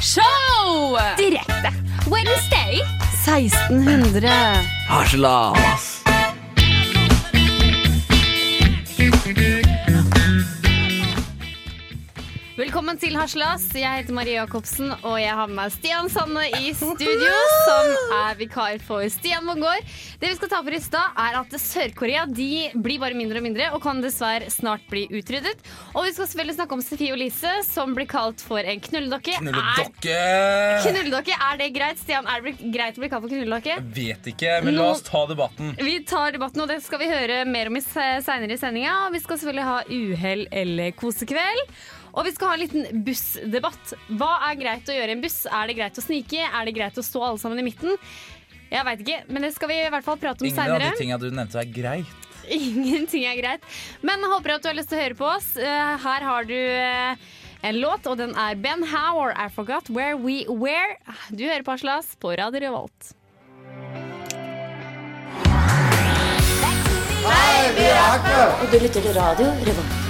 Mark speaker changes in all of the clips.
Speaker 1: Show!
Speaker 2: Direkte. Wednesday.
Speaker 1: 1600.
Speaker 3: Harselas!
Speaker 2: Velkommen til Haslas. Jeg heter Marie Jacobsen, og jeg har med meg Stian Sanne i studio, som er vikar for Stian Mongård. Det vi skal ta for i stad, er at Sør-Korea de blir bare mindre og mindre og kan dessverre snart bli utryddet. Og vi skal selvfølgelig snakke om Sofie Elise, som blir kalt for en knulledokke. Er,
Speaker 3: Knulledokke!
Speaker 2: knulledokke, er det greit? Stian, er det greit å bli kalt for knulledokke?
Speaker 3: Vet ikke, men la oss ta debatten.
Speaker 2: Vi tar debatten, og det skal vi høre mer om seinere i sendinga. Vi skal selvfølgelig ha uhell eller kosekveld. Og vi skal ha en liten bussdebatt. Hva er greit å gjøre i en buss? Er det greit å snike? Er det greit å stå alle sammen i midten? Jeg veit ikke, men det skal vi i hvert fall prate om
Speaker 3: Ingen av de
Speaker 2: seinere.
Speaker 3: tinga du nevnte, er greit.
Speaker 2: Ingenting er greit. Men jeg håper at du har lyst til å høre på oss. Eh, Her har du eh, en låt, og den er Ben Howard, I Forgot Where We Were. Du hører på Aslas på Radio Revolt. Hei, vi er Akne!
Speaker 4: Og du lytter til radio Revolt.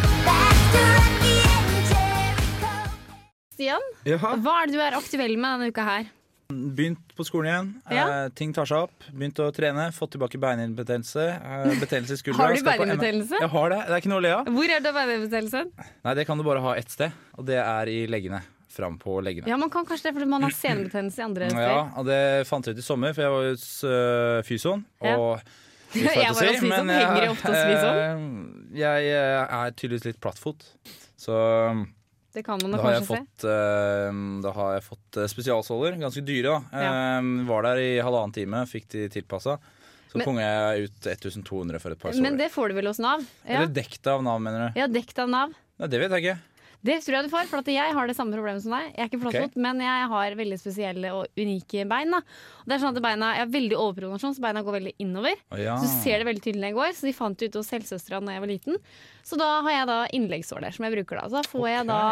Speaker 2: Stian,
Speaker 3: Jaha.
Speaker 2: hva er det du er aktuell med denne uka her?
Speaker 3: Begynt på skolen igjen.
Speaker 2: Ja.
Speaker 3: Eh, ting tar seg opp. Begynt å trene. Fått tilbake beinhinnebetennelse. Eh, betennelse i skuldra.
Speaker 2: Har du beinhinnebetennelse?
Speaker 3: Jeg har det. Det er ikke noe å le av.
Speaker 2: Hvor er det beinhinnebetennelsen?
Speaker 3: Nei, det kan du bare ha ett sted, og det er i leggene. Fram på leggene.
Speaker 2: Ja, man kan kanskje det fordi man har senebetennelse i andre steder.
Speaker 3: Ja, og det fant jeg ut i sommer, for jeg var hos uh, fysioen.
Speaker 2: Ja.
Speaker 3: Og
Speaker 2: Jeg var
Speaker 3: si,
Speaker 2: hos fysioen.
Speaker 3: men jeg-
Speaker 2: Henger du ofte hos fysioen?
Speaker 3: eh, Jeg eh, er tydeligvis litt plattfot. Så
Speaker 2: Det kan man
Speaker 3: da
Speaker 2: kanskje se.
Speaker 3: fått, eh, da har jeg fått eh, spesialsåler. Ganske dyre, da. Eh, var der i halvannen time, fikk de tilpassa. Så konga jeg ut 1200 for et par
Speaker 2: Men det får du vel hos Nav? Ja,
Speaker 3: Eller dekt av Nav, mener du?
Speaker 2: ja dekt av Nav.
Speaker 3: Nei, det vet jeg ikke.
Speaker 2: Det tror jeg du får, for jeg har det samme problemet som deg. Jeg er ikke flott,
Speaker 3: okay.
Speaker 2: men jeg har veldig spesielle og unike bein. Da. Det er sånn at beina, Jeg har veldig overpronasjon, så beina går veldig innover.
Speaker 3: Oh, ja.
Speaker 2: Så du ser det veldig tydelig når jeg går, så de fant det ut hos helsesøstera da jeg var liten. Så da har jeg da innleggssåler som jeg bruker da. Så da får jeg da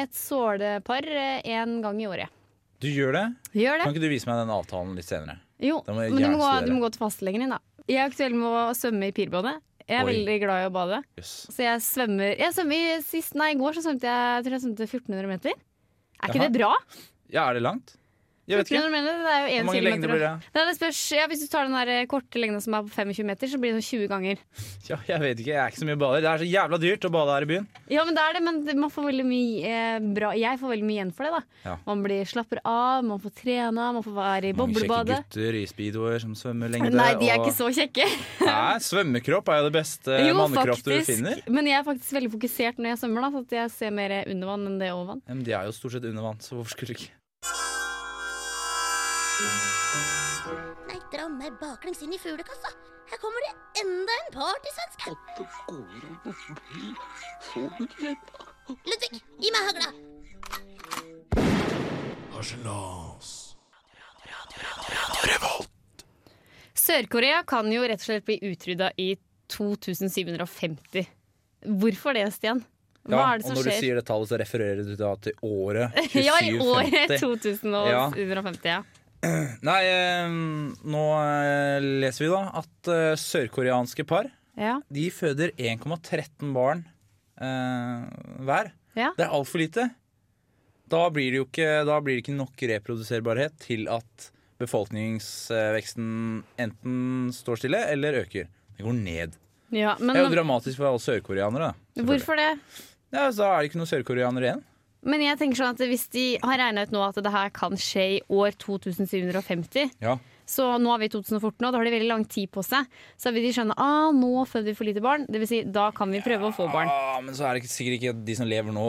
Speaker 2: et sålepar én gang i året.
Speaker 3: Du gjør det?
Speaker 2: Gjør det?
Speaker 3: Kan ikke du vise meg den avtalen litt senere?
Speaker 2: Jo, men du må, gå, du må gå til fastlegen din, da. Jeg er aktuell med å svømme i pirbadet. Jeg er
Speaker 3: Oi.
Speaker 2: veldig glad i å bade.
Speaker 3: Yes.
Speaker 2: Så jeg svømmer Jeg svømmer sist, nei, i går så svømte jeg, jeg tror jeg svømte 1400 meter. Er ikke
Speaker 3: Jaha.
Speaker 2: det bra?
Speaker 3: Ja, er det langt? Jeg vet ikke.
Speaker 2: 1400 meter, det er jo
Speaker 3: Hvor
Speaker 2: 1
Speaker 3: mange lengder blir det?
Speaker 2: Nei, det spørs, ja, hvis du tar den der eh, korte lengda som er på 25 meter, så blir det sånn 20 ganger.
Speaker 3: Ja, jeg vet ikke, jeg er ikke så mye bader. Det er så jævla dyrt å bade her i byen.
Speaker 2: Ja, men det er det, men man får veldig mye eh, bra Jeg får veldig mye igjen for det, da.
Speaker 3: Ja.
Speaker 2: Man blir slapper av, man får trena, man får være i
Speaker 3: Mange kjekke gutter i speedoer som svømmer lengde.
Speaker 2: Nei, de er
Speaker 3: og-
Speaker 2: ikke så kjekke.
Speaker 3: Nei, svømmekropp er jo det beste
Speaker 2: Jo,
Speaker 3: mannekropp du finner.
Speaker 2: Men jeg er faktisk veldig fokusert når jeg svømmer, da, så jeg ser mer under vann enn det over vann.
Speaker 3: Men de er jo stort sett under vann, så hvorfor skulle ikke?
Speaker 5: Nei, dra meg baklengs inn i fuglekassa. Her kommer det enda en partysvenske. Ludvig, gi meg hagla.
Speaker 2: Sør-Korea kan jo rett og slett bli utrydda i 2750. Hvorfor det, Stian? Hva
Speaker 3: Ja,
Speaker 2: er det
Speaker 3: og
Speaker 2: når
Speaker 3: når du sier det tallet, så refererer du da til året 2750.
Speaker 2: Ja, i året 2750, ja.
Speaker 3: Nei, nå eh, leser vi da at eh, sørkoreanske par
Speaker 2: Ja.
Speaker 3: De føder 1,13 barn eh, hver.
Speaker 2: Ja.
Speaker 3: Det er altfor lite. Da blir, det jo ikke, det ikke nok reproduserbarhet til at befolkningsveksten enten står stille eller øker. Det går ned.
Speaker 2: ja men
Speaker 3: Det er jo dramatisk for alle sørkoreanere.
Speaker 2: hvorfor det?
Speaker 3: Ja, så Da er det ikke noen sørkoreanere igjen.
Speaker 2: Men jeg tenker sånn at hvis de har regna ut nå at det her kan skje i år 2750
Speaker 3: Ja.
Speaker 2: Så nå er vi i 2014, og da har de veldig lang tid på seg. Så vil de skjønne ah, nå føder vi for lite barn. Det vil si, da kan vi prøve å få barn.
Speaker 3: Men så er det sikkert ikke at de som lever nå,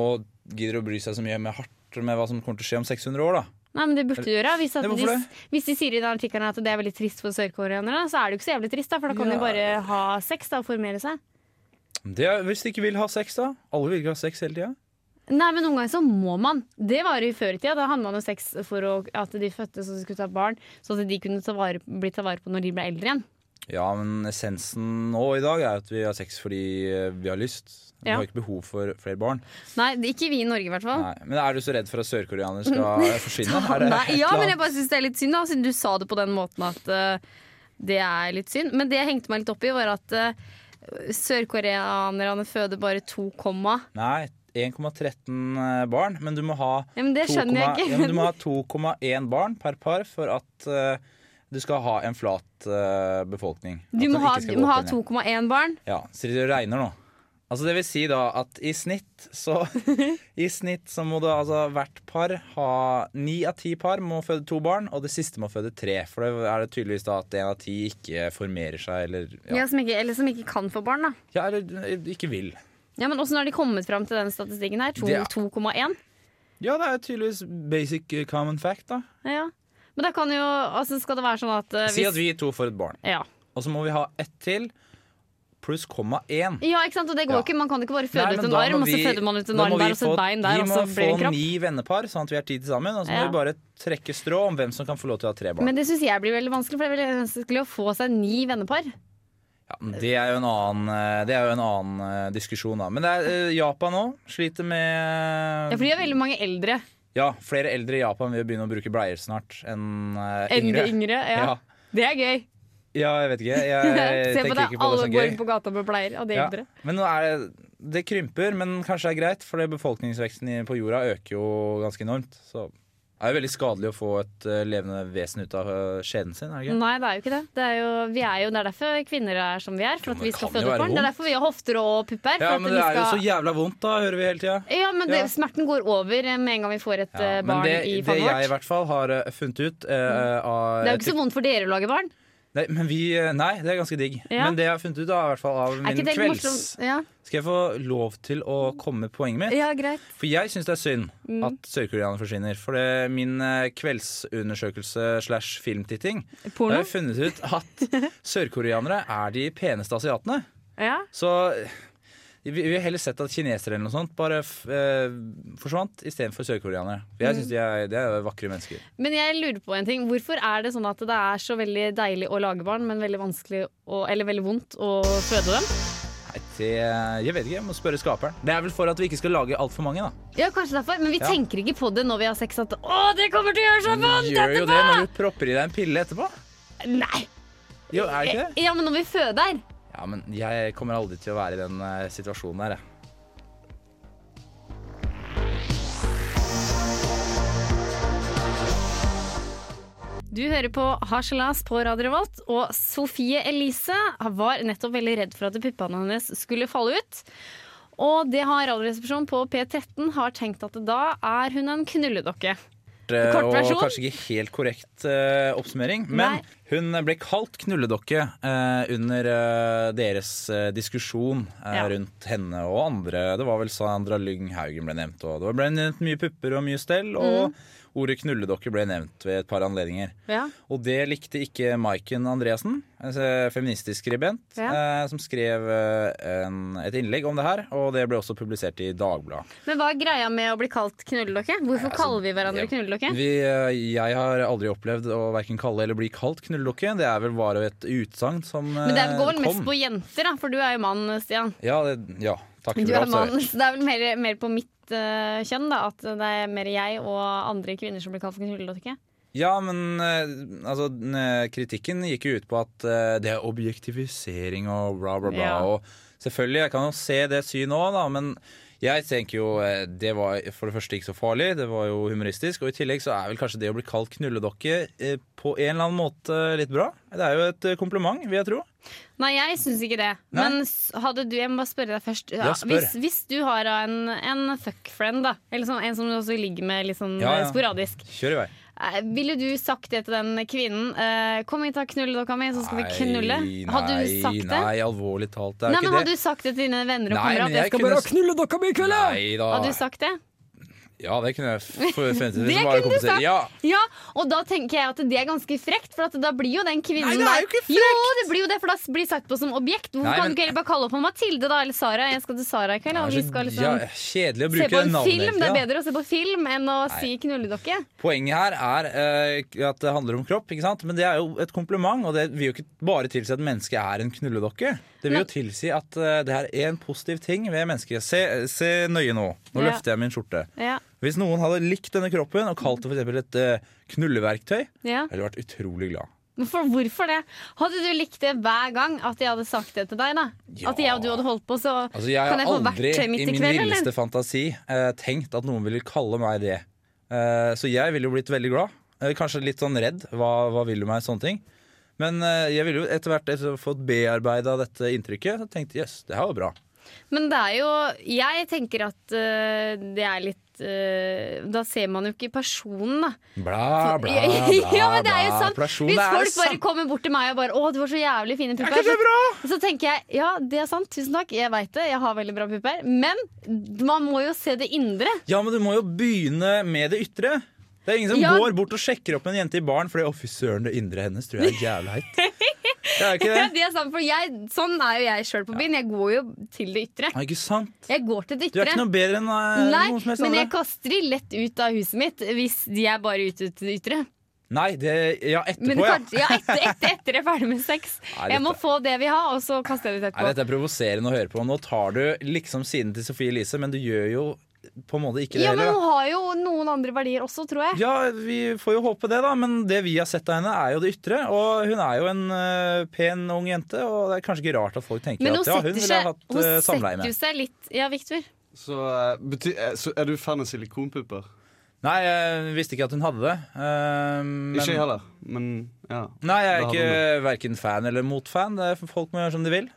Speaker 3: gidder å bry seg så mye med hardt med hva som kommer til å skje om 600 år. da
Speaker 2: Nei, men det burde de gjøre. Hvis,
Speaker 3: Ja, hvorfor
Speaker 2: hvis, de sier i den artikkelen at det er veldig trist for sørkoreanere, så er det jo ikke så jævlig trist, da, for da kan
Speaker 3: Ja.
Speaker 2: de bare ha sex da, og formere seg.
Speaker 3: Det er, hvis de ikke vil ha sex, da. Alle vil ikke ha sex hele tida.
Speaker 2: Nei, men noen ganger så må man. Det var jo i før i tida. Da hadde man jo sex for å, at de fødte så de skulle ta barn, så at de kunne ta vare, bli tatt vare på når de ble eldre igjen.
Speaker 3: Ja, men essensen nå i dag er at vi har sex fordi eh, vi har lyst. Vi
Speaker 2: Ja.
Speaker 3: har ikke behov for flere barn.
Speaker 2: Nei, ikke vi i Norge i hvert fall.
Speaker 3: Nei. Men er du så redd for at sørkoreanere skal forsvinne?
Speaker 2: Nei, ja, men jeg bare syns det er litt synd, da, siden du sa det på den måten at uh, det er litt synd. Men det jeg hengte meg litt opp i, var at uh, sørkoreanerne føder bare 2,
Speaker 3: Nei, 1,13 barn, men du må ha
Speaker 2: Ja, men det
Speaker 3: 2,
Speaker 2: jeg ikke.
Speaker 3: ja, 2,1 barn per par for at uh, du skal ha en flat uh, befolkning.
Speaker 2: Du må ha, ha
Speaker 3: opp og ned.
Speaker 2: 2,1 barn.
Speaker 3: Ja, så det regner nå. Altså det vil si da at i snitt så I snitt så må du altså hvert par ha Ni av ti par må føde to barn, og det siste må føde tre. For det er det tydeligvis da at en av ti ikke formerer seg, eller
Speaker 2: Ja.
Speaker 3: ja,
Speaker 2: som ikke, eller som ikke kan få barn, da.
Speaker 3: ja eller ikke vil.
Speaker 2: Ja, Men åssen har de kommet fram til den statistikken her? To-
Speaker 3: Det er-
Speaker 2: 2,1?
Speaker 3: Ja, det er tydeligvis basic eh, common fact, da.
Speaker 2: Ja. Men da kan jo altså Skal det være sånn at eh,
Speaker 3: Si at
Speaker 2: hvis
Speaker 3: vi to får et barn,
Speaker 2: ja.
Speaker 3: og så må vi ha ett til pluss komma én.
Speaker 2: ja, ikke sant? Og det går
Speaker 3: Ja.
Speaker 2: ikke. Man kan ikke bare føde
Speaker 3: Nei,
Speaker 2: ut en arm, vi, og så føder man ut en arm
Speaker 3: vi
Speaker 2: der, og så et bein der, og så blir det en
Speaker 3: må få ni vennepar, sånn at vi har tid til sammen. Og så må
Speaker 2: Ja.
Speaker 3: vi bare trekke strå om hvem som kan få lov til å ha tre barn.
Speaker 2: Men det syns jeg blir veldig vanskelig, for det er veldig vanskelig å få seg ni vennepar.
Speaker 3: Ja, det er jo en annen, eh, det er jo en annen eh, diskusjon, da. Men det er eh, Japan òg. Sliter med
Speaker 2: Ja, for de er veldig mange eldre
Speaker 3: Ja, flere eldre i Japan vil begynne å bruke bleier snart enn yngre.
Speaker 2: yngre. Ja.
Speaker 3: Ja.
Speaker 2: Det er gøy.
Speaker 3: ja, jeg vet ikke. Jeg
Speaker 2: Se på det
Speaker 3: som gøy. Se på det
Speaker 2: alle går
Speaker 3: gøy.
Speaker 2: på gata med bleier, og de
Speaker 3: Ja.
Speaker 2: eldre.
Speaker 3: Men nå er det, det krymper, men kanskje det er greit, for befolkningsveksten på jorda øker jo ganske enormt. Så det er jo veldig skadelig å få et eh, levende vesen ut av eh, skjeden sin. er det ikke?
Speaker 2: Nei, det er jo ikke det. Det er, jo, vi er jo, det er derfor kvinner er som vi er. For at vi skal føde barn. Det er derfor vi har hofter og pupper.
Speaker 3: Ja, men det er jo så jævla vondt, da, hører vi hele tida.
Speaker 2: Ja, men det,
Speaker 3: Ja.
Speaker 2: smerten går over med en gang vi får et
Speaker 3: Ja,
Speaker 2: eh, barn
Speaker 3: det,
Speaker 2: i
Speaker 3: det jeg i hvert fall har eh, funnet ut eh, av
Speaker 2: Det er jo ikke så vondt for dere å lage barn.
Speaker 3: Nei, men vi, eh, nei, det er ganske digg.
Speaker 2: Ja.
Speaker 3: Men det jeg har funnet ut av, i hvert fall av min kvelds?
Speaker 2: Ja.
Speaker 3: Skal jeg få lov til å komme med poenget mitt?
Speaker 2: ja, greit.
Speaker 3: For jeg syns det er synd
Speaker 2: Mm.
Speaker 3: at sørkoreanere forsvinner. For det, min eh, kveldsundersøkelse slash filmtitting Da har jeg funnet ut at sørkoreanere er de peneste asiatene.
Speaker 2: Ja.
Speaker 3: Så vi ville har heller sett at kinesere eller noe sånt bare eh, forsvant istedenfor sørkoreanere. For jeg synes de de er vakre mennesker.
Speaker 2: Men jeg lurer på en ting. Hvorfor er det sånn at det er så veldig deilig å lage barn, men veldig å, eller veldig vondt å føde dem?
Speaker 3: Nei, det, jeg vet ikke, jeg må spørre skaperen. Det er vel for at vi ikke skal lage altfor mange, da.
Speaker 2: Ja, kanskje derfor. Men vi
Speaker 3: Ja.
Speaker 2: tenker ikke på det når vi har sex. At å, det kommer til å gjøre så vondt
Speaker 3: du gjør jo det når du propper i deg en pille etterpå.
Speaker 2: Nei.
Speaker 3: Jo, er det ikke det?
Speaker 2: Ja, men når vi føder.
Speaker 3: Ja, men jeg kommer aldri til å være i den eh, situasjonen her, jeg.
Speaker 2: Du hører på Harselas på Radio Revolt, og Sofie Elise var nettopp veldig redd for at puppene hennes skulle falle ut. Og det har Radioresepsjonen på P13 har tenkt at da er hun en knulledokke. Kort
Speaker 3: og
Speaker 2: versjon?
Speaker 3: kanskje ikke helt korrekt eh, oppsummering, men
Speaker 2: Nei.
Speaker 3: Hun ble kalt knulledokke eh, under eh, deres eh, diskusjon eh,
Speaker 2: Ja.
Speaker 3: rundt henne og andre. Det var vel Sandra Lyng Haugen ble nevnt, og det ble nevnt mye pupper og mye stell. Og
Speaker 2: Mm.
Speaker 3: ordet knulledokke ble nevnt ved et par anledninger.
Speaker 2: Ja.
Speaker 3: Og det likte ikke Maiken Andreassen, en eh, feministisk skribent,
Speaker 2: Ja.
Speaker 3: eh, som skrev eh, en, et innlegg om det her. Og det ble også publisert i Dagbladet.
Speaker 2: Men hva er greia med å bli kalt knulledokke? Hvorfor
Speaker 3: altså,
Speaker 2: kaller vi hverandre knulledokke?
Speaker 3: Vi, eh, jeg har aldri opplevd å verken kalle eller bli kalt knulledokke. Det er vel bare et utsagn som kom.
Speaker 2: Men det går vel mest på jenter, da, for du er jo mann, Stian.
Speaker 3: Ja, det, ja takk
Speaker 2: Du er mann, så det er vel mer, mer på mitt uh, kjønn, da. At det er mer jeg og andre kvinner som blir kalt for knulledokke.
Speaker 3: Ja, men eh, altså, kritikken gikk jo ut på at eh, det er objektivisering og bla, bla, bla.
Speaker 2: Ja.
Speaker 3: Og selvfølgelig, jeg kan jo se det synet òg, da, men jeg tenker jo eh, det var for det første ikke så farlig, det var jo humoristisk. Og i tillegg så er vel kanskje det å bli kalt knulledokke eh, på en eller annen måte litt bra. Det er jo et eh, kompliment, vil jeg tro.
Speaker 2: Nei, jeg syns ikke det.
Speaker 3: Nei.
Speaker 2: Men hadde du Jeg må bare spørre deg først.
Speaker 3: Ja, spør.
Speaker 2: hvis, hvis du har en, en fuckfriend, da, eller sånn, en som du også ligger med litt sånn
Speaker 3: Ja, ja.
Speaker 2: sporadisk,
Speaker 3: Kjør i vei.
Speaker 2: Eh, ville du sagt det til den kvinnen? Eh, 'Kom hit, og knull dokka mi, så skal vi knulle'? Hadde du sagt det?
Speaker 3: Nei, alvorlig talt. Det er
Speaker 2: Nei, men Hadde du sagt det til dine venner og
Speaker 3: Nei, men
Speaker 2: Jeg
Speaker 3: jeg
Speaker 2: skal
Speaker 3: kunne
Speaker 2: bare knulle dokka mi i kveld! Hadde du sagt det?
Speaker 3: Ja, det kunne jeg forventet.
Speaker 2: Det
Speaker 3: det
Speaker 2: kunne du sagt.
Speaker 3: Ja.
Speaker 2: Ja, og da tenker jeg at det er ganske frekt, for at da blir jo den kvinnen
Speaker 3: Nei, det er jo ikke frekt!
Speaker 2: Jo, det blir jo det, for da blir sagt på som objekt. Hvorfor
Speaker 3: Nei,
Speaker 2: kan du ikke heller bare kalle opp på Mathilde da, eller Sara? Jeg skal til Sara i kveld,
Speaker 3: Det
Speaker 2: og vi
Speaker 3: så
Speaker 2: skal liksom
Speaker 3: ja, kjedelig å
Speaker 2: se
Speaker 3: bruke
Speaker 2: på en
Speaker 3: navnet
Speaker 2: film. Det er bedre å se på film enn å si knulledokke.
Speaker 3: Poenget her er uh, at det handler om kropp, ikke sant? men det er jo et kompliment. Og det vil jo ikke bare tilsi at mennesket er en knulledokke. Det vil jo tilsi at uh, det er en positiv ting ved mennesket. Se, se nøye nå. Nå
Speaker 2: Ja.
Speaker 3: løfter jeg min skjorte.
Speaker 2: Ja,
Speaker 3: Hvis noen hadde likt denne kroppen og kalt det for eksempel et eh, knulleverktøy,
Speaker 2: ja.
Speaker 3: jeg vært utrolig glad.
Speaker 2: For, hvorfor det? Hadde du likt det hver gang at jeg hadde sagt det til deg? da?
Speaker 3: Ja.
Speaker 2: At jeg og du hadde holdt på, så
Speaker 3: Altså, jeg har
Speaker 2: kan jeg få
Speaker 3: verktøy
Speaker 2: midt
Speaker 3: i
Speaker 2: aldri i
Speaker 3: min
Speaker 2: kveld,
Speaker 3: villeste
Speaker 2: eller?
Speaker 3: fantasi uh, tenkt at noen ville kalle meg det. Uh, så jeg ville jo blitt veldig glad. Kanskje litt sånn redd. Hva, hva vil du meg? Sånne ting. Men jeg ville jo etter hvert etter fått bearbeida dette inntrykket, så tenkte jeg yes, det her var bra.
Speaker 2: Men det er jo Jeg tenker at uh, det er litt øh, Da ser man jo ikke personen, da.
Speaker 3: Bla, bla, bla.
Speaker 2: ja, men det er jo sant.
Speaker 3: Person,
Speaker 2: Hvis folk bare kommer bort til meg og bare 'Å, du har så jævlig fine
Speaker 3: Er
Speaker 2: pupper', så, så tenker jeg ja, det er sant. Tusen takk. Jeg veit det. Jeg har veldig bra pupper. Men man må jo se det indre.
Speaker 3: Ja, men du må jo begynne med det ytre. Det er ingen som
Speaker 2: Ja.
Speaker 3: går bort og sjekker opp en jente i baren fordi 'å, fy søren, det indre hennes tror jeg er jævlig heit'. Det er ikke det.
Speaker 2: det er sant, for jeg, sånn er jo jeg sjøl på byen. Jeg går jo til det ytre.
Speaker 3: Ja, ikke sant?
Speaker 2: Jeg går til det
Speaker 3: Du er ikke noe bedre enn
Speaker 2: Nei,
Speaker 3: noen som helst
Speaker 2: men jeg kaster de lett ut av huset mitt hvis de er bare ute til det ytre.
Speaker 3: Nei, det, ja,
Speaker 2: etterpå,
Speaker 3: etterpå, ja.
Speaker 2: ja, etter, etter, etter jeg er ferdig med sex.
Speaker 3: Nei,
Speaker 2: Jeg må få det vi har, og så kaster jeg det ut
Speaker 3: Nei,
Speaker 2: etterpå.
Speaker 3: dette er provoserende å høre på. Nå tar du liksom siden til Sofie Elise, men du gjør jo på en måte ikke det
Speaker 2: Ja, men hun har jo noen andre verdier også, tror jeg.
Speaker 3: Ja, vi får jo håpe det, da, men det vi har sett av henne, er jo det ytre. Og hun er jo en uh, pen, ung jente, og det er kanskje ikke rart at folk tenker
Speaker 2: Men hun
Speaker 3: at ja, hun
Speaker 2: setter
Speaker 3: ville
Speaker 2: ha
Speaker 3: hatt
Speaker 2: hun
Speaker 3: uh, samleie
Speaker 2: setter
Speaker 3: med.
Speaker 2: jo seg litt Ja, Victor.
Speaker 6: Så, uh, bety eh, så er du fan av silikonpupper?
Speaker 3: Nei, jeg visste ikke at hun hadde det. eh, men,
Speaker 6: Ikke jeg heller, men ja.
Speaker 3: Nei, jeg er ikke verken fan eller motfan. Det er Folk må gjøre som de vil.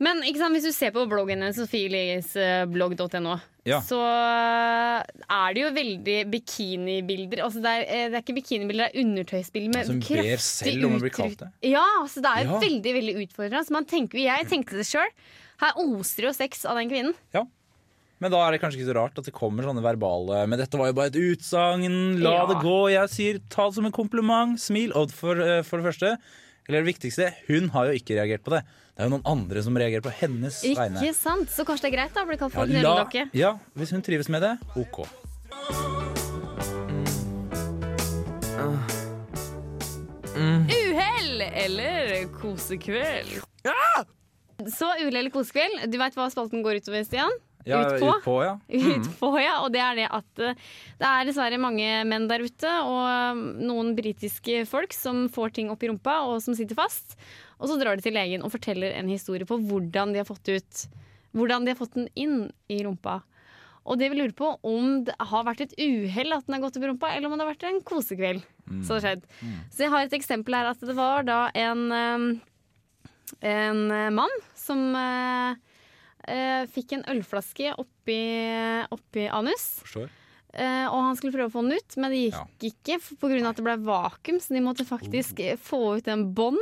Speaker 2: Men sant, hvis du ser på bloggen hennes, sofielisblogg.no,
Speaker 3: Ja.
Speaker 2: så er det jo veldig bikinibilder. Altså det, er, eh, det er ikke bikinibilder, det er undertøysbilder med
Speaker 3: Altså, hun ber
Speaker 2: kraftig
Speaker 3: selv om å bli kalt det.
Speaker 2: Ja, altså det er
Speaker 3: Ja.
Speaker 2: veldig veldig utfordrende. Så man tenker, jeg tenkte det sjøl. Her oser jo sex av den kvinnen. Ja.
Speaker 3: Men da er det kanskje ikke så rart at det kommer sånne verbale Men dette var jo bare et utsagn, la
Speaker 2: Ja.
Speaker 3: det gå. Jeg sier ta det som en kompliment, smil. Og for, eh, for det første, eller det viktigste, hun har jo ikke reagert på det. Det er jo noen andre som reagerer på hennes vegne.
Speaker 2: Ikke sant? Så kanskje det er greit da å bli kalt
Speaker 3: Ja,
Speaker 2: for
Speaker 3: la,
Speaker 2: knulledokke.
Speaker 3: ja, hvis hun trives med det, OK.
Speaker 2: Uhell eller kosekveld. Så uhell eller kosekveld. Du veit hva spalten går utover, Stian?
Speaker 3: Ja,
Speaker 2: utpå.
Speaker 3: Ut på ja.
Speaker 2: Utpå, ja. Og det er det at eh, det er dessverre mange menn der ute, og eh, noen britiske folk som får ting opp i rumpa, og som sitter fast. Og så drar de til legen og forteller en historie på hvordan de har fått ut Hvordan de har fått den inn i rumpa. Og det vi lurer på om det har vært et uhell at den har gått opp i rumpa, eller om det har vært en kosekveld. Så det har skjedd. Så jeg har et eksempel her at det var da en eh, en eh, mann som eh, eh, fikk en ølflaske oppi, oppi anus.
Speaker 3: Forstår.
Speaker 2: Eh, og han skulle prøve å få den ut, men det gikk
Speaker 3: Ja.
Speaker 2: ikke pga. at det ble vakuum. Så de måtte faktisk eh, få ut en bånd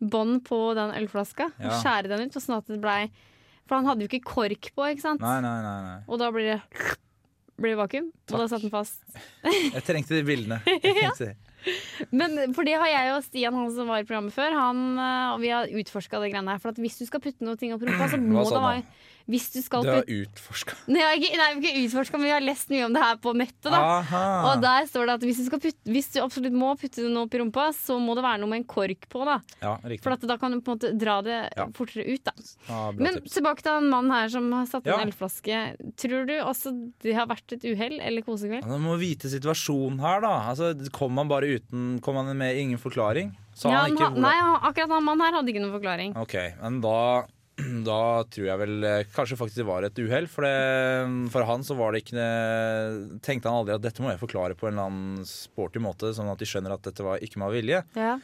Speaker 2: Bånd på den ølflaska og skjære den ut. og Sånn at det ble For han hadde jo ikke kork på, ikke sant?
Speaker 3: Nei, nei, nei. nei.
Speaker 2: Og da blir det blir det vakuum, og da satt den fast.
Speaker 3: Jeg trengte de bildene. Jeg trengte de.
Speaker 2: Men for det har jeg og Stian, han som var i programmet før, han, eh, og vi har utforska det greiene her. For at hvis du skal putte noe ting opp i rumpa, så må det være Hvis du skal
Speaker 3: Du har utforska.
Speaker 2: Nei, jeg nei, ikke utforska, men vi har lest mye om det her på nettet. Og der står det at hvis du, putte, hvis du absolutt må putte det noe opp i rumpa, så må det være noe med en kork på. da
Speaker 3: Ja.
Speaker 2: For da kan du på en måte dra det
Speaker 3: Ja.
Speaker 2: fortere ut. da
Speaker 3: Ah,
Speaker 2: Men
Speaker 3: tips.
Speaker 2: tilbake til han mannen her som har satt
Speaker 3: ja.
Speaker 2: en ølflaske. Tror du også det har vært et uhell eller kosekveld?
Speaker 3: Man må vite situasjonen her, da. Altså, kom man bare uten Kom man med ingen forklaring? Han
Speaker 2: han
Speaker 3: ikke
Speaker 2: nei, akkurat han mannen her hadde ikke noen forklaring.
Speaker 3: Ok, men da da tror jeg vel eh, kanskje faktisk det var et uhell. For, det- for han så var det ikke Tenkte han aldri at dette må jeg forklare på en eller annen sporty måte, sånn at de skjønner at dette var ikke med vilje.
Speaker 2: Ja.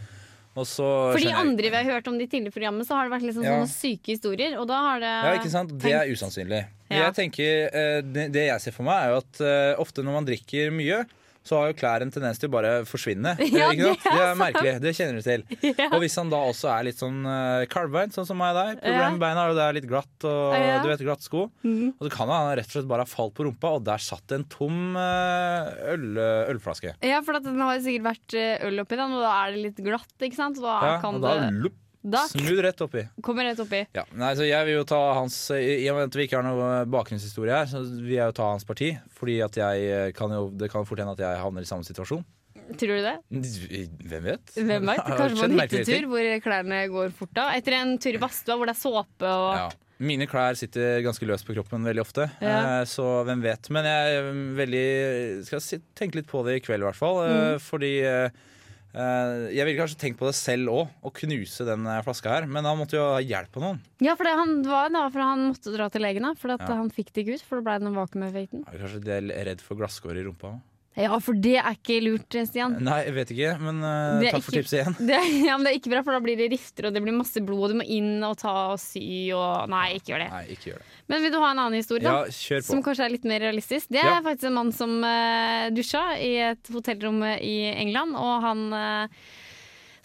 Speaker 3: Og så
Speaker 2: For de andre vi har hørt om de tidligere programmene, så har det vært liksom
Speaker 3: Ja.
Speaker 2: sånne syke historier. Og da har det
Speaker 3: Ja, ikke sant? Det er usannsynlig.
Speaker 2: Ja.
Speaker 3: Jeg tenker, eh, det, det jeg ser for meg, er jo at eh, ofte når man drikker mye, så har jo klær en tendens til å bare forsvinne.
Speaker 2: Ja,
Speaker 3: ikke
Speaker 2: det er
Speaker 3: det er merkelig. Det kjenner du til.
Speaker 2: Ja.
Speaker 3: Og hvis han da også er litt sånn uh, kalvbeint, sånn som meg og deg Problemet med beina er jo det er litt glatt og
Speaker 2: Ja.
Speaker 3: du vet, glatt sko. Og så kan han rett og slett bare ha falt på rumpa, og der satt en tom eh, øl, ølflaske.
Speaker 2: Ja, for at den har sikkert vært eh, øl oppi den, og da er det litt glatt, ikke sant? Så da
Speaker 3: Ja,
Speaker 2: kan
Speaker 3: og da
Speaker 2: det Da
Speaker 3: smooth rett oppi.
Speaker 2: kommer rett oppi.
Speaker 3: Ja, nei, så jeg vil jo ta hans I i og med at vi ikke har noe bakgrunnshistorie her, så vil jeg jo ta hans parti. Fordi at jeg eh, kan jo Det kan fort hende at jeg havner i samme situasjon.
Speaker 2: Tror du det?
Speaker 3: Hvem vet?
Speaker 2: Hvem vet? Kanskje på en hyttetur hvor klærne går fort av. Etter en tur i badstua hvor det er såpe og
Speaker 3: Ja. Mine klær sitter ganske løst på kroppen veldig ofte,
Speaker 2: Ja.
Speaker 3: eh, så hvem vet. Men jeg veldig skal tenke litt på det i kveld, i hvert fall. eh,
Speaker 2: Mm.
Speaker 3: Fordi eh, Eh, jeg ville kanskje tenkt på det selv òg, å knuse den eh, flaska her. Men han måtte jo ha hjelp av noen.
Speaker 2: Ja, for det, han var da, for han måtte dra til legen, da, for at
Speaker 3: Ja.
Speaker 2: han fikk det ikke ut. For det ble noen vakuumeffekten.
Speaker 3: Er Kanskje de er redd for glasskår i rumpa òg.
Speaker 2: Ja, for det er ikke lurt, Stian.
Speaker 3: Nei, jeg vet ikke, men
Speaker 2: uh,
Speaker 3: takk
Speaker 2: ikke, for
Speaker 3: tipset igjen.
Speaker 2: Det, ja, men det er ikke bra, for da blir det rifter, og det blir masse blod, og du må inn og ta og sy og Nei, ikke gjør det.
Speaker 3: Nei, ikke gjør det.
Speaker 2: Men vil du ha en annen historie,
Speaker 3: Ja,
Speaker 2: da? Som kanskje er litt mer realistisk. Det er
Speaker 3: Ja.
Speaker 2: faktisk en mann som uh, dusja i et hotellrom i England, og han eh,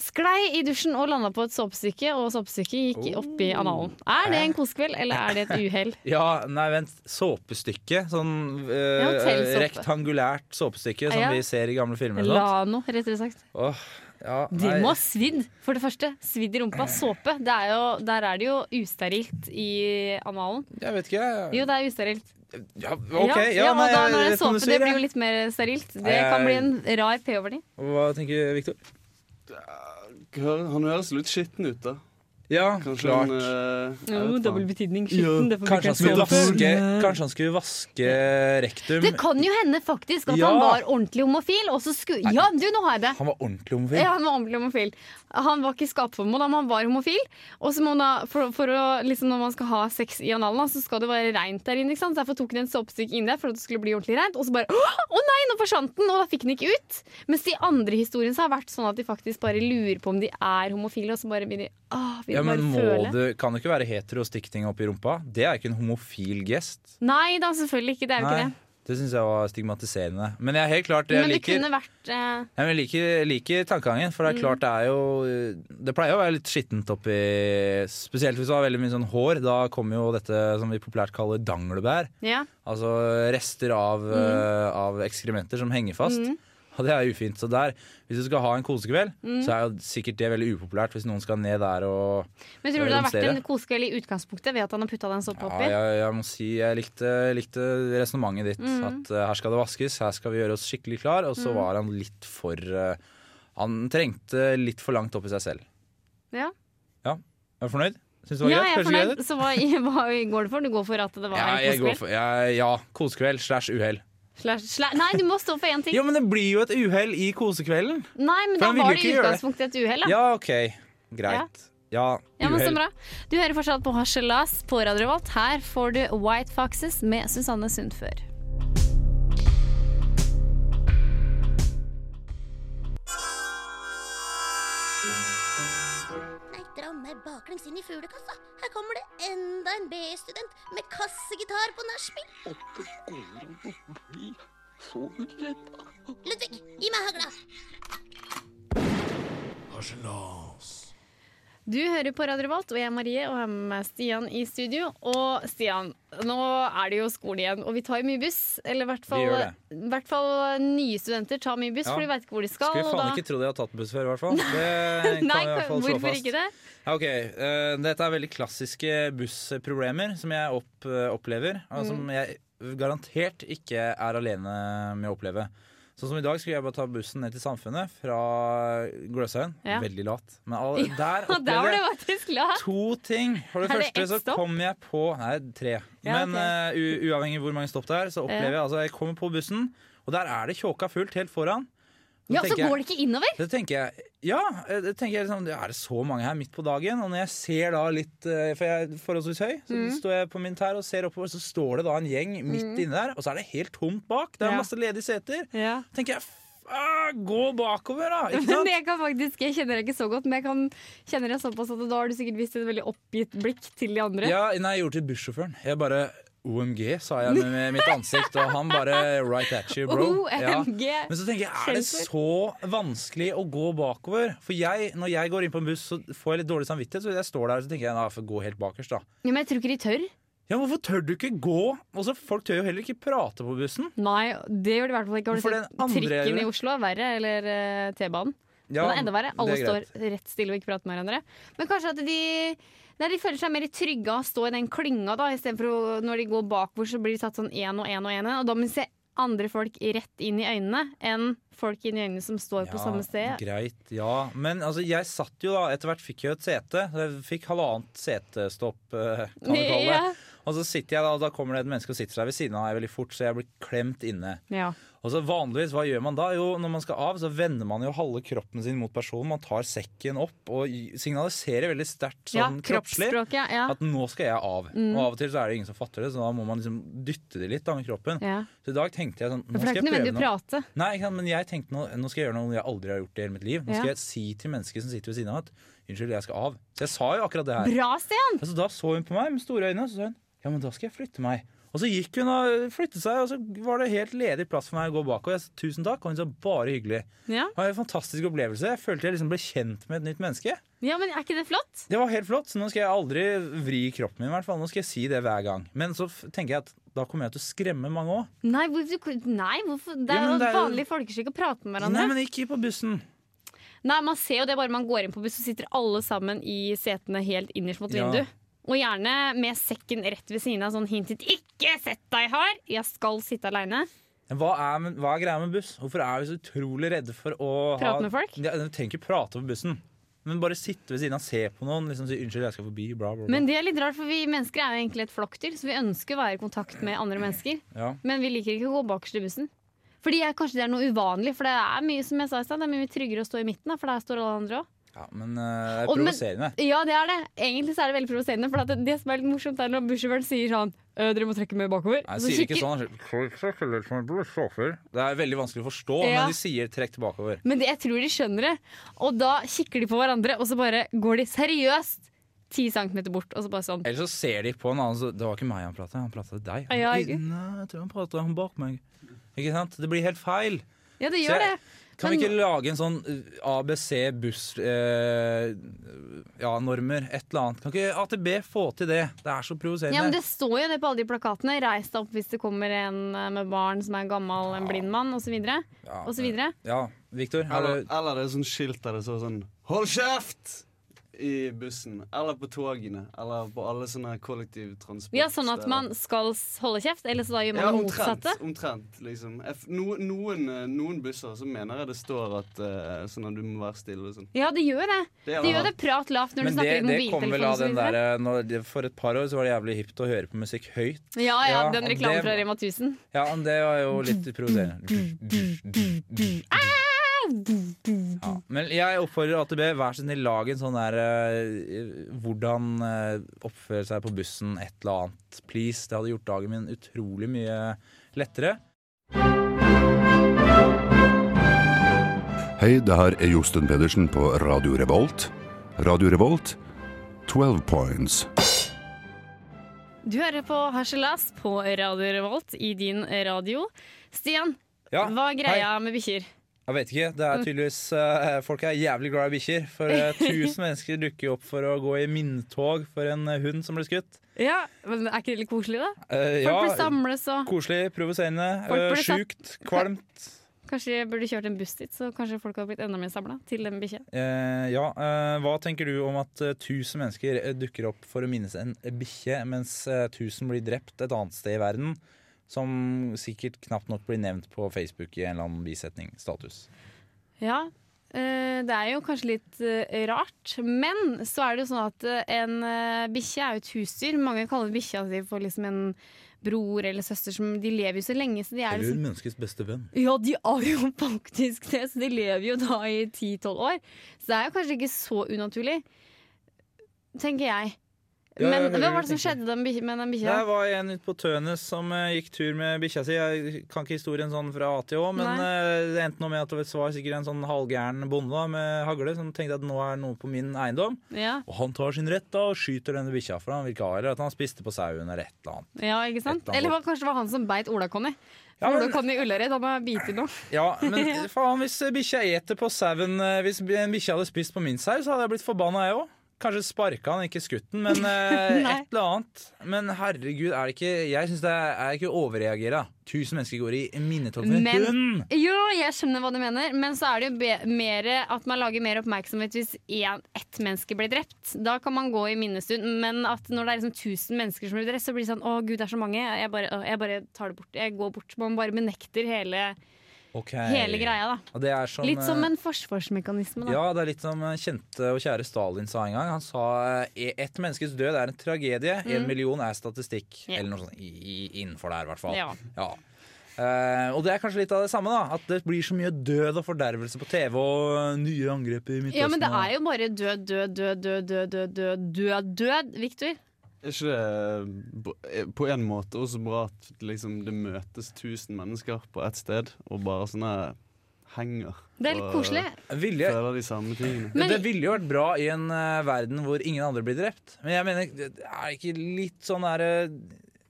Speaker 2: sklei i dusjen og landa på et såpestykke, og såpestykket gikk
Speaker 3: Oh.
Speaker 2: opp i analen. Er det en kosekveld, eller er det et uhell?
Speaker 3: Ja, nei, vent. Såpestykke. Sånn øh,
Speaker 2: ja,
Speaker 3: rektangulært såpestykke som
Speaker 2: Ja.
Speaker 3: vi ser i gamle filmer. og.
Speaker 2: Lano, rettere sagt.
Speaker 3: Åh, ja,
Speaker 2: Det må ha svidd, for det første. Svidd i rumpa. Såpe. Det er jo, der er det jo usterilt i analen.
Speaker 3: Jeg vet ikke.
Speaker 2: Jo, det er usterilt.
Speaker 3: Ja, OK. Ja,
Speaker 2: ja, og
Speaker 3: nei,
Speaker 2: da når det er såpe, det blir jo litt mer sterilt. Det kan bli en rar pH-verdi.
Speaker 3: Hva tenker Victor?
Speaker 6: Han høres litt skitten ut, da.
Speaker 3: Ja,
Speaker 6: Kanskje
Speaker 3: klart.
Speaker 6: En, uh,
Speaker 2: Jo, dobbel betydning. Skitten, ja.
Speaker 3: Kanskje han, vaske, kanskje han skulle vaske rektum.
Speaker 2: Det kan jo hende faktisk at
Speaker 3: Ja.
Speaker 2: han var ordentlig homofil. Og så skulle Ja, du, nå har jeg det!
Speaker 3: Han var ordentlig homofil.
Speaker 2: Ja, han var ordentlig homofil. Han var ikke skapformål, men han var homofil. Og så må da, for, for å, liksom når man skal ha sex i analen, så skal det være reint der inne. ikke sant? Så Derfor tok han en såpestykke inn der for at det skulle bli ordentlig reint. Og så bare Å nei, nå forsvant den! Og da fikk den ikke ut. Mens de andre historiene så har vært sånn at de faktisk bare lurer på om de er homofile, og så bare blir de Åh, vil
Speaker 3: Ja, men må
Speaker 2: føle.
Speaker 3: Du, Kan det ikke være hetero å stikke ting opp i rumpa? Det er ikke en homofil gest.
Speaker 2: Nei da, selvfølgelig ikke. Det er jo ikke det.
Speaker 3: Det syns jeg var stigmatiserende. Men jeg er helt klart jeg
Speaker 2: Men det
Speaker 3: liker,
Speaker 2: kunne vært eh,
Speaker 3: jeg liker, liker tankegangen. For det
Speaker 2: Mm.
Speaker 3: er klart det er jo Det pleier å være litt skittent oppi Spesielt hvis du har veldig mye sånn hår. Da kommer jo dette som vi populært kaller danglebær.
Speaker 2: Ja.
Speaker 3: Altså rester av,
Speaker 2: Mm.
Speaker 3: uh, av ekskrementer som henger fast. Og det er ufint. Så der, hvis du skal ha en kosekveld,
Speaker 2: Mm.
Speaker 3: så er jo sikkert det veldig upopulært hvis noen skal ned der og
Speaker 2: Men tror du det har vært en kosekveld i utgangspunktet ved at han har putta den såpe
Speaker 3: Ja,
Speaker 2: oppi?
Speaker 3: jeg, jeg må si jeg likte, likte resonnementet ditt.
Speaker 2: Mm.
Speaker 3: At uh, her skal det vaskes, her skal vi gjøre oss skikkelig klar. Og så var han litt for uh, Han trengte litt for langt opp i seg selv.
Speaker 2: Ja.
Speaker 3: Ja, Er du fornøyd? Syns du var
Speaker 2: Ja,
Speaker 3: greit?
Speaker 2: jeg er fornøyd. Så hva, hva går du for? Du går for at det var
Speaker 3: Ja,
Speaker 2: en kosekveld?
Speaker 3: for, jeg, ja, kosekveld slash uhell.
Speaker 2: Slash, slash, nei, du må stå for én ting.
Speaker 3: Jo, men det blir jo et uhell i kosekvelden.
Speaker 2: Nei, men da var det i utgangspunktet et uhell. da.
Speaker 3: Ja, OK. Greit. Ja,
Speaker 2: Ja, men så bra. Du hører fortsatt på Harselas på Radio Revolt. Her får du White Foxes med Susanne Sundfør.
Speaker 5: Nei, dra meg baklengs inn i fuglekassa. Her kommer det enda en BI-student med kassegitar på nachspiel. Ludvig, gi meg hagla.
Speaker 2: Du hører på Radio Revolt, og jeg er Marie og jeg er med Stian i studio. Og Stian, nå er det jo skole igjen, og vi tar jo mye buss. Eller i hvert fall, i hvert fall nye studenter tar mye buss,
Speaker 3: Ja.
Speaker 2: for de veit ikke hvor de skal.
Speaker 3: Skulle faen
Speaker 2: da-
Speaker 3: ikke tro de har tatt buss før, i hvert fall. Det kan
Speaker 2: Nei,
Speaker 3: vi i hvert fall slå
Speaker 2: hvorfor
Speaker 3: fast.
Speaker 2: ikke det?
Speaker 3: Ja, ok, uh, Dette er veldig klassiske bussproblemer som jeg opp, uh, opplever. Og som
Speaker 2: Mm.
Speaker 3: jeg garantert ikke er alene med å oppleve. Sånn som I dag skulle jeg bare ta bussen ned til Samfunnet fra Gløshaugen.
Speaker 2: Ja.
Speaker 3: Veldig lat. Men all, der opplevde jeg to ting. For det
Speaker 2: Er
Speaker 3: første
Speaker 2: det
Speaker 3: så kom jeg på Nei, tre.
Speaker 2: Ja,
Speaker 3: Men okay. uh, uavhengig hvor mange stopp det er, så opplever jeg altså Jeg kommer på bussen, og der er det tjåka fullt helt foran.
Speaker 2: Ja, så går det ikke innover.
Speaker 3: det tenker jeg, ja, eh, det tenker jeg liksom, Er det så mange her midt på dagen? Og når jeg ser da litt eh, For jeg er forholdsvis høy, så
Speaker 2: Mm.
Speaker 3: står jeg på min tær og ser oppover, så står det da en gjeng midt inne der, og så er det helt tomt bak. Det er
Speaker 2: Ja.
Speaker 3: masse ledige seter.
Speaker 2: Ja.
Speaker 3: tenker jeg, ah, gå bakover, da! Ikke
Speaker 2: Men
Speaker 3: sant?
Speaker 2: jeg kan faktisk, jeg kjenner deg ikke så godt, men jeg kan, kjenner deg såpass at da har du sikkert vist et veldig oppgitt blikk til de andre.
Speaker 3: Ja, nei, jeg gjorde det til bussjåføren. Jeg bare OMG, sa jeg med, mitt ansikt, og han bare right at you, bro. Ja.
Speaker 2: OMG.
Speaker 3: Men så tenker jeg, er det så vanskelig å gå bakover? For jeg, når jeg går inn på en buss, så får jeg litt dårlig samvittighet. Så jeg står der og tenker jeg, nei, jeg får gå helt bakerst, da.
Speaker 2: Ja, men jeg tror ikke de tør.
Speaker 3: Ja, men Hvorfor tør du ikke gå? Også, Folk tør jo heller ikke prate på bussen.
Speaker 2: Nei, det gjør de i hvert fall ikke. Har du sett trikken i. Oslo? er Verre. Eller eh, T-banen.
Speaker 3: Ja,
Speaker 2: det er enda verre. Alle står rett stille og ikke prater med hverandre. Men kanskje at de De føler seg mer trygge av å stå i den klynga, da, istedenfor når de går bakover, så blir de tatt sånn én og én og én. Og da må de se andre folk rett inn i øynene enn folk inn i øynene som står på samme sted.
Speaker 3: Greit, ja. Men altså, jeg satt jo da Etter hvert fikk jeg et sete. Jeg fikk halvannet setestopp, eh, kan vi kalle det.
Speaker 2: Ja.
Speaker 3: Og så sitter jeg da, og da kommer det et menneske og sitter seg ved siden av meg veldig fort, så jeg blir klemt inne.
Speaker 2: Ja.
Speaker 3: Og så vanligvis, hva gjør man da? Jo, når man skal av, så vender man jo halve kroppen sin mot personen. Man tar sekken opp og signaliserer veldig sterkt
Speaker 2: Ja,
Speaker 3: sånn kroppslig
Speaker 2: kroppsspråket. Ja.
Speaker 3: at nå skal jeg av.
Speaker 2: Mm.
Speaker 3: Og av og til så er det ingen som fatter det, så da må man liksom dytte det litt da med kroppen.
Speaker 2: Ja.
Speaker 3: Så i dag tenkte jeg sånn Nå skal jeg prøve noe.
Speaker 2: prate.
Speaker 3: Nei, men jeg tenkte nå, nå skal jeg gjøre noe jeg aldri har gjort i hele mitt liv. Nå skal
Speaker 2: Ja.
Speaker 3: jeg si til mennesker som sitter ved siden av at unnskyld, jeg skal av. Så jeg sa jo akkurat det her.
Speaker 2: Bra, Sten!
Speaker 3: Altså, da så hun på meg med store øyne, og så sa hun ja, men da skal jeg flytte meg. Og så gikk hun og flyttet seg, og så var det helt ledig plass for meg å gå bak. Og jeg sa tusen takk, og hun sa bare hyggelig.
Speaker 2: Ja.
Speaker 3: Det var en fantastisk opplevelse. Jeg følte jeg liksom ble kjent med et nytt menneske.
Speaker 2: ja, men er ikke det flott?
Speaker 3: Det var helt flott, så nå skal jeg aldri vri kroppen min. i hvert fall. Nå skal jeg si det hver gang. Men så tenker jeg at da kommer jeg til å skremme mange òg.
Speaker 2: Nei, nei, hvorfor? Det er jo
Speaker 3: er
Speaker 2: vanlig folkeskikk å prate med hverandre.
Speaker 3: Nei, men ikke på bussen.
Speaker 2: Nei, Man ser jo det bare man går inn på buss, så sitter alle sammen i setene helt innerst mot
Speaker 3: Ja.
Speaker 2: vinduet. Og gjerne med sekken rett ved siden av, sånn hint hint. Ikke sett deg her! Jeg skal sitte aleine.
Speaker 3: Hva er, hva er greia med buss? Hvorfor er vi så utrolig redde for å
Speaker 2: Prate
Speaker 3: ha
Speaker 2: med folk?
Speaker 3: Ja, Vi trenger ikke prate på bussen. Men bare sitte ved siden av, se på noen, liksom si 'unnskyld, jeg skal forbi', bla, bla, bla.
Speaker 2: Men det er litt rart, for vi mennesker er jo egentlig et flokkdyr, så vi ønsker å være i kontakt med andre mennesker.
Speaker 3: ja.
Speaker 2: Men vi liker ikke å gå bakerst i bussen. Fordi jeg, Kanskje det er noe uvanlig, for det er mye som jeg sa i sted, det er mye tryggere å stå i midten, da, for der står alle andre òg.
Speaker 3: Ja, men uh, det er
Speaker 2: Og- men-
Speaker 3: provoserende.
Speaker 2: Ja, det er det. Egentlig så er det veldig provoserende. For det, det som er litt morsomt, er når bussjåføren sier sånn «Øh, Dere må trekke mer bakover.
Speaker 3: Nei, sier ikke sånn. Det er veldig vanskelig å forstå,
Speaker 2: Ja.
Speaker 3: men de sier 'trekk tilbakeover'.
Speaker 2: Men det, jeg tror de skjønner det. Og da kikker de på hverandre, og så bare går de seriøst ti centimeter bort. Og så bare sånn.
Speaker 3: Eller så ser de på en annen så Det var ikke meg han prata, han prata til deg.
Speaker 2: Ja,
Speaker 3: Nei, jeg tror han prata han bak meg. Ikke sant? Det blir helt feil.
Speaker 2: Ja, det gjør
Speaker 3: jeg-
Speaker 2: det.
Speaker 3: Kan
Speaker 2: Men-
Speaker 3: vi ikke lage en sånn uh, ABC buss eh, Ja, normer, et eller annet. Kan ikke AtB få til det? Det er så provoserende.
Speaker 2: Ja, men Det står jo det på alle de plakatene. Reis deg opp hvis det kommer en eh, med barn som er gammel, en blind mann, osv.
Speaker 3: ja,
Speaker 2: osv.
Speaker 3: ja, Victor,
Speaker 6: Eller, eller det er sånn skilt der det står sånn 'Hold kjeft!' I bussen. Eller på togene. Eller på alle sånne kollektivtransport.
Speaker 2: Ja, sånn at man skal holde kjeft, eller så da gjør man
Speaker 6: ja,
Speaker 2: det motsatte.
Speaker 6: omtrent, liksom. No, noen, eh, noen busser så mener jeg det står at eh, sånn at du må være stille og sånn.
Speaker 2: Ja, det gjør det.
Speaker 6: Det
Speaker 2: Det gjør det prat lavt når du
Speaker 3: Men det,
Speaker 2: snakker i
Speaker 3: det kommer vel av den
Speaker 2: osv.
Speaker 3: der, det- For et par år så var det jævlig hipt å høre på musikk høyt.
Speaker 2: Ja, ja,
Speaker 3: Ja,
Speaker 2: den reklamen fra Rema 1000.
Speaker 3: Ja, men det var jo litt provoserende. Ja. Men jeg oppfordrer AtB, vær så snill, lag en sånn der eh, Hvordan eh, oppføre seg på bussen, et eller annet. Please. Det hadde gjort dagen min utrolig mye lettere.
Speaker 7: Hei, det her er Josten Pedersen på Radio Revolt. Radio Revolt, 12 points.
Speaker 2: Du hører på Harselas på Radio Revolt i din radio. Stian,
Speaker 3: Ja,
Speaker 2: hva er
Speaker 3: hei.
Speaker 2: greia med bikkjer?
Speaker 3: Jeg vet ikke. Det er tydeligvis uh, Folk er jævlig glad i bikkjer. For uh, tusen mennesker dukker jo opp for å gå i minnetog for en uh, hund som ble skutt.
Speaker 2: Ja, men Er ikke det litt koselig, da?
Speaker 3: Eh,
Speaker 2: Folk blir
Speaker 3: ja,
Speaker 2: samles og
Speaker 3: koselig, provoserende, eh, sjukt, kvalmt.
Speaker 2: Kanskje jeg burde kjørt en buss dit, så kanskje folk hadde blitt enda mer samla til den bikkja.
Speaker 3: Eh, ja, eh, Hva tenker du om at eh, 1000 mennesker eh, dukker opp for å minnes en bikkje, mens eh, 1000 blir drept et annet sted i verden? Som sikkert knapt nok blir nevnt på Facebook i en eller annen bisetning. Status.
Speaker 2: Ja, eh, det er jo kanskje litt eh, rart. Men så er det jo sånn at eh, en bikkje er jo et husdyr. Mange kaller bikkja si for liksom en bror eller søster. Som, de lever jo så lenge, så de er
Speaker 3: Eller
Speaker 2: liksom
Speaker 3: menneskets beste venn.
Speaker 2: Ja, de er jo faktisk det, så de lever jo da i 10-12 år. Så det er jo kanskje ikke så unaturlig, tenker jeg. Men hva var det som skjedde den med den bikkja?
Speaker 3: Det var en ute på Tønes som uh, gikk tur med bikkja si. Jeg kan ikke historien sånn fra A til Å, men eh, det endte noe med at det var sikkert en sånn halvgæren bonde da, med hagle som tenkte at nå er noe på min eiendom.
Speaker 2: Ja.
Speaker 3: Og han tar sin rett da og skyter denne bikkja, for han vil ikke ha at han spiste på sauen eller et eller annet.
Speaker 2: ja, ikke sant?
Speaker 3: Eller.
Speaker 2: Eller kanskje det var han som beit Ola-Conny.
Speaker 3: Ja, men-
Speaker 2: Ola-Conny Ullared, han har bitt nå.
Speaker 3: Ja, men faen, hvis bikkja eter på sauen eh, Hvis en bikkje hadde spist på min sau, så hadde jeg blitt forbanna, jeg òg. Kanskje sparka han, ikke skutt den, men eh, et eller annet. Men herregud, er det ikke Jeg syns det er, er ikke å overreagere. Tusen mennesker går i minnetog hund!
Speaker 2: Jo, jeg skjønner hva du mener, men så er det jo mer at man lager mer oppmerksomhet hvis én, ett menneske blir drept. Da kan man gå i minnestund, men at når det er liksom 1000 mennesker som blir drept, så blir det sånn å gud, det er så mange. Jeg bare, jeg bare tar det bort. Jeg går bort. Man bare benekter hele,
Speaker 3: Ok.
Speaker 2: hele greia, da.
Speaker 3: Er sånn,
Speaker 2: Litt som
Speaker 3: eh,
Speaker 2: en forsvarsmekanisme, da.
Speaker 3: Ja, det er litt som eh, kjente og kjære Stalin sa en gang. Han sa eh, ett menneskes død er en tragedie, en million er statistikk.
Speaker 2: Yeah.
Speaker 3: Eller noe sånt i, innenfor der, i hvert fall.
Speaker 2: Ja.
Speaker 3: Ja. Uh, og det er kanskje litt av det samme, da. At det blir så mye død og fordervelse på TV og nye angrep i Midtøsten.
Speaker 2: Ja, men det er jo bare død, død, død, død, død, død, død, død, død, Victor.
Speaker 6: Er ikke det b- på en måte også bra at liksom, det møtes tusen mennesker på ett sted, og bare sånne henger
Speaker 2: Det er litt koselig.
Speaker 3: Vilje,
Speaker 6: føler de samme tingene?
Speaker 2: Men-
Speaker 3: det ville jo vært bra i en uh, verden hvor ingen andre blir drept. Men jeg mener, det er ikke litt sånn derre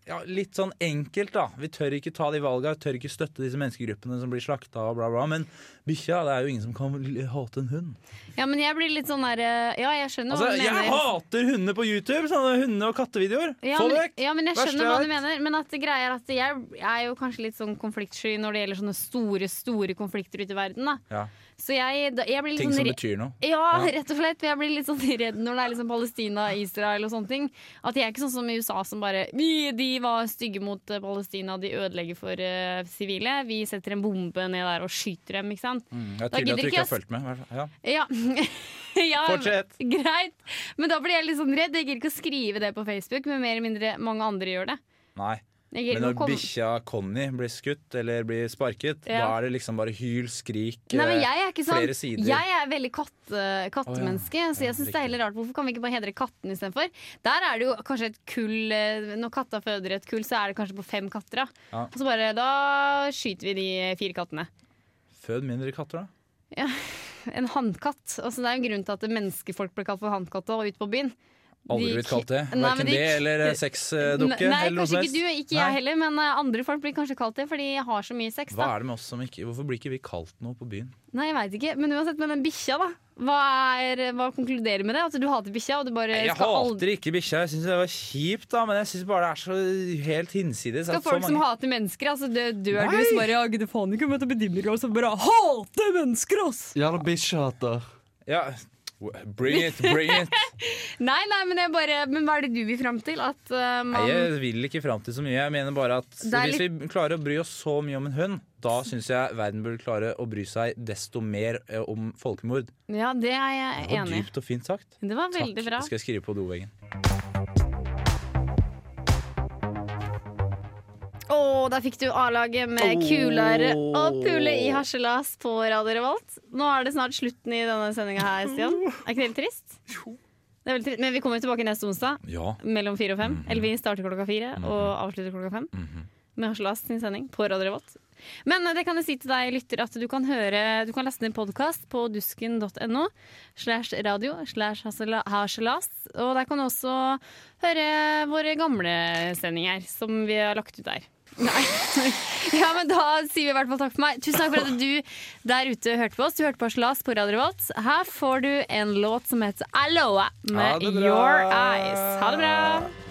Speaker 3: ja, Litt sånn enkelt, da. Vi tør ikke ta de valga, vi tør ikke støtte disse menneskegruppene som blir slakta og bla, bla. Men bikkja, det er jo ingen som kan hate en hund.
Speaker 2: Ja, men jeg blir litt sånn der eh, Ja, jeg skjønner
Speaker 3: Altså,
Speaker 2: hva du
Speaker 3: jeg
Speaker 2: mener.
Speaker 3: hater hunder på YouTube! Sånne hunde- og kattevideoer.
Speaker 2: Ja
Speaker 3: Få det vekk!
Speaker 2: ja, men jeg skjønner hva du mener. Men at greia er at jeg er jo kanskje litt sånn konfliktsky når det gjelder sånne store store konflikter ute i verden. da
Speaker 3: Ja,
Speaker 2: Så jeg, da, jeg blir litt
Speaker 3: ting
Speaker 2: sånn
Speaker 3: som betyr noe.
Speaker 2: Ja,
Speaker 3: Ja.
Speaker 2: rett og slett. Jeg blir litt sånn redd når det er liksom Palestina, Israel og sånne ting. At jeg er ikke sånn som i USA som bare Vi, var stygge mot eh, Palestina, de ødelegger for eh, sivile. Vi setter en bombe ned der og skyter dem, ikke sant.
Speaker 3: Mm, det er tydelig at du
Speaker 2: ikke
Speaker 3: har fulgt med. Ja.
Speaker 2: Ja. ja
Speaker 3: Fortsett.
Speaker 2: Greit. Men da blir jeg litt sånn redd. Jeg gidder ikke å skrive det på Facebook, men mer eller mindre mange andre gjør det.
Speaker 3: Nei. Men når
Speaker 2: kom...
Speaker 3: bikkja Conny blir skutt eller blir sparket,
Speaker 2: Ja.
Speaker 3: da er det liksom bare hyl, skrik,
Speaker 2: Nei, men
Speaker 3: eh,
Speaker 2: er ikke sånn
Speaker 3: flere sider.
Speaker 2: Jeg er veldig katte, kattemenneske, så jeg syns det er heller rart. Hvorfor kan vi ikke bare hedre katten istedenfor? Der er det jo kanskje et kull eh, Når katta føder et kull, så er det kanskje på fem katter. Da,
Speaker 3: Ja.
Speaker 2: og så bare, da skyter vi de fire kattene.
Speaker 3: Fød mindre katter, da.
Speaker 2: En hannkatt. Altså, det er jo en grunn til at menneskefolk ble kalt for hannkatter ute på byen.
Speaker 3: Aldri blitt kalt det. Verken
Speaker 2: de-
Speaker 3: det eller eh, sexdukke.
Speaker 2: Nei,
Speaker 3: eller
Speaker 2: kanskje ikke du, ikke jeg heller, men eh, andre folk blir kanskje kalt det fordi de har så mye sex.
Speaker 3: Hva er det med oss som ikke Hvorfor blir ikke vi kalt noe på byen?
Speaker 2: Nei, jeg veit ikke, men uansett med den bikkja, da. Hva, er, hva konkluderer med det? At du hater bikkja, og du bare
Speaker 3: Jeg
Speaker 2: aldri
Speaker 3: hater ikke bikkja. Jeg syns det var kjipt, da, men jeg syns bare det er så helt hinsides.
Speaker 2: Skal
Speaker 3: folk så
Speaker 2: folk som hater mennesker, altså dø, dør du hvis bare Ja, gidder faen ikke møte bedimmer, og så bare hater mennesker, ass!
Speaker 6: Jævla bikkjehater.
Speaker 3: Ja, bring it, bring it.
Speaker 2: Nei, nei, men bare Men hva er det du vil fram til? At uh,
Speaker 3: Nei, jeg vil ikke fram til så mye. Jeg mener bare at
Speaker 2: er
Speaker 3: Hvis vi klarer å bry oss så mye om en hund, da syns jeg verden burde klare å bry seg desto mer eh, om folkemord.
Speaker 2: Ja, det er jeg
Speaker 3: Det var dypt og fint sagt.
Speaker 2: Det var
Speaker 3: Takk.
Speaker 2: veldig bra.
Speaker 3: Det skal jeg skrive på doveggen.
Speaker 2: Å, der fikk du A-laget med kuler og pule i harselas på Radio Revolt. Nå er det snart slutten i denne sendinga her, Stian. Er ikke det litt trist? Jo. Det er veldig trist. Men vi kommer tilbake neste onsdag
Speaker 3: Ja.
Speaker 2: mellom fire og fem.
Speaker 3: Mhm.
Speaker 2: Eller vi starter klokka fire og avslutter klokka fem. Med Harselas sin sending på Radio Revolt. Men eh, det kan jeg si til deg, lytter, at du kan høre Du kan laste ned podkast på dusken.no slash radio slash harsela- harselas. Og der kan du også høre våre gamle sendinger som vi har lagt ut der. Nei. Ja, men Da sier vi i hvert fall takk for meg. Tusen takk for at du der ute hørte på oss. Du hørte på Harselas på Radio Revolt. Her får du en låt som heter Aloha med. Your Eyes. Ha det bra!